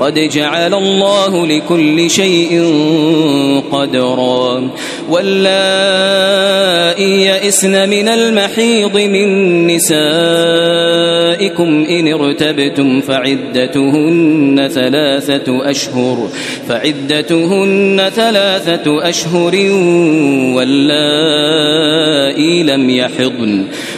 قد جعل الله لكل شيء قدرا. واللائي يئسن من المحيض من نسائكم إن ارتبتم فعدتهن ثلاثة أشهر فعدتهن ثلاثة أشهر واللائي لم يحضن.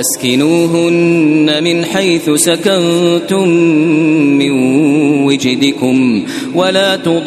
أسكنوهن من حيث سكنتم من وجدكم ولا تضاروهن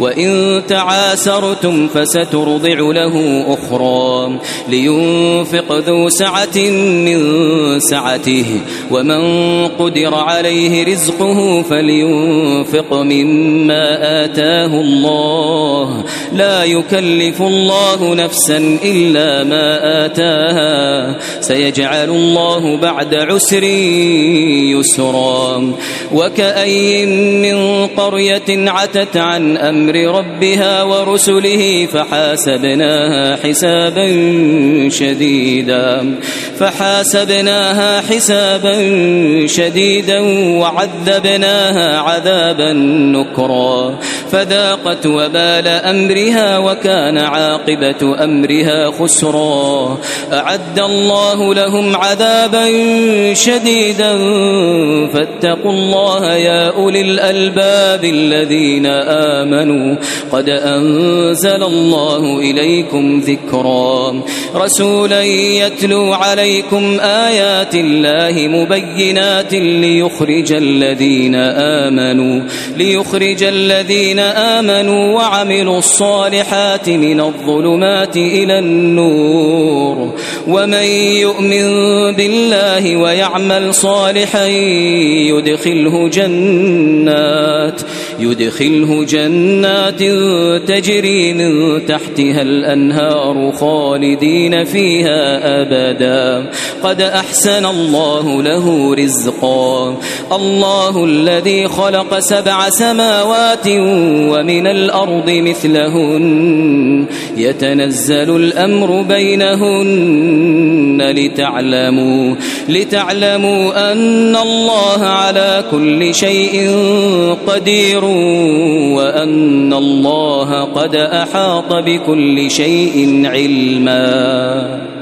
وإن تعاسرتم فسترضع له أخرى لينفق ذو سعة من سعته ومن قدر عليه رزقه فلينفق مما آتاه الله. لا يكلف الله نفسا إلا ما آتاها. سيجعل الله بعد عسر يسرا. وكأي من قرية عتت عن أمر ربها ورسله فحاسبناها حسابا شديدا فحاسبناها حسابا شديدا وعذبناها عذابا نكرا. فذاقت وبال أمرها وكان عاقبة أمرها خسرا. أعد الله لهم عذابا شديدا. فاتقوا الله يا أولي الألباب الذين آمنوا. قد أنزل الله إليكم ذكرا. رسولا يتلو عليكم آيات الله مبينات ليخرج الذين آمنوا. ليخرج الذين آمنوا وعملوا الصالحات من الظلمات إلى النور. ومن يؤمن بالله ويعمل صالحا يدخله جنات يدخله جنات تجري من تحتها الأنهار خالدين فيها أبدا. قد أحسن الله له رزقا. الله الذي خلق سبع سماوات ومن الأرض مثلهن يتنزل الأمر بينهن لتعلموا لتعلموا أن الله على كل شيء قدير وأن الله قد أحاط بكل شيء علما.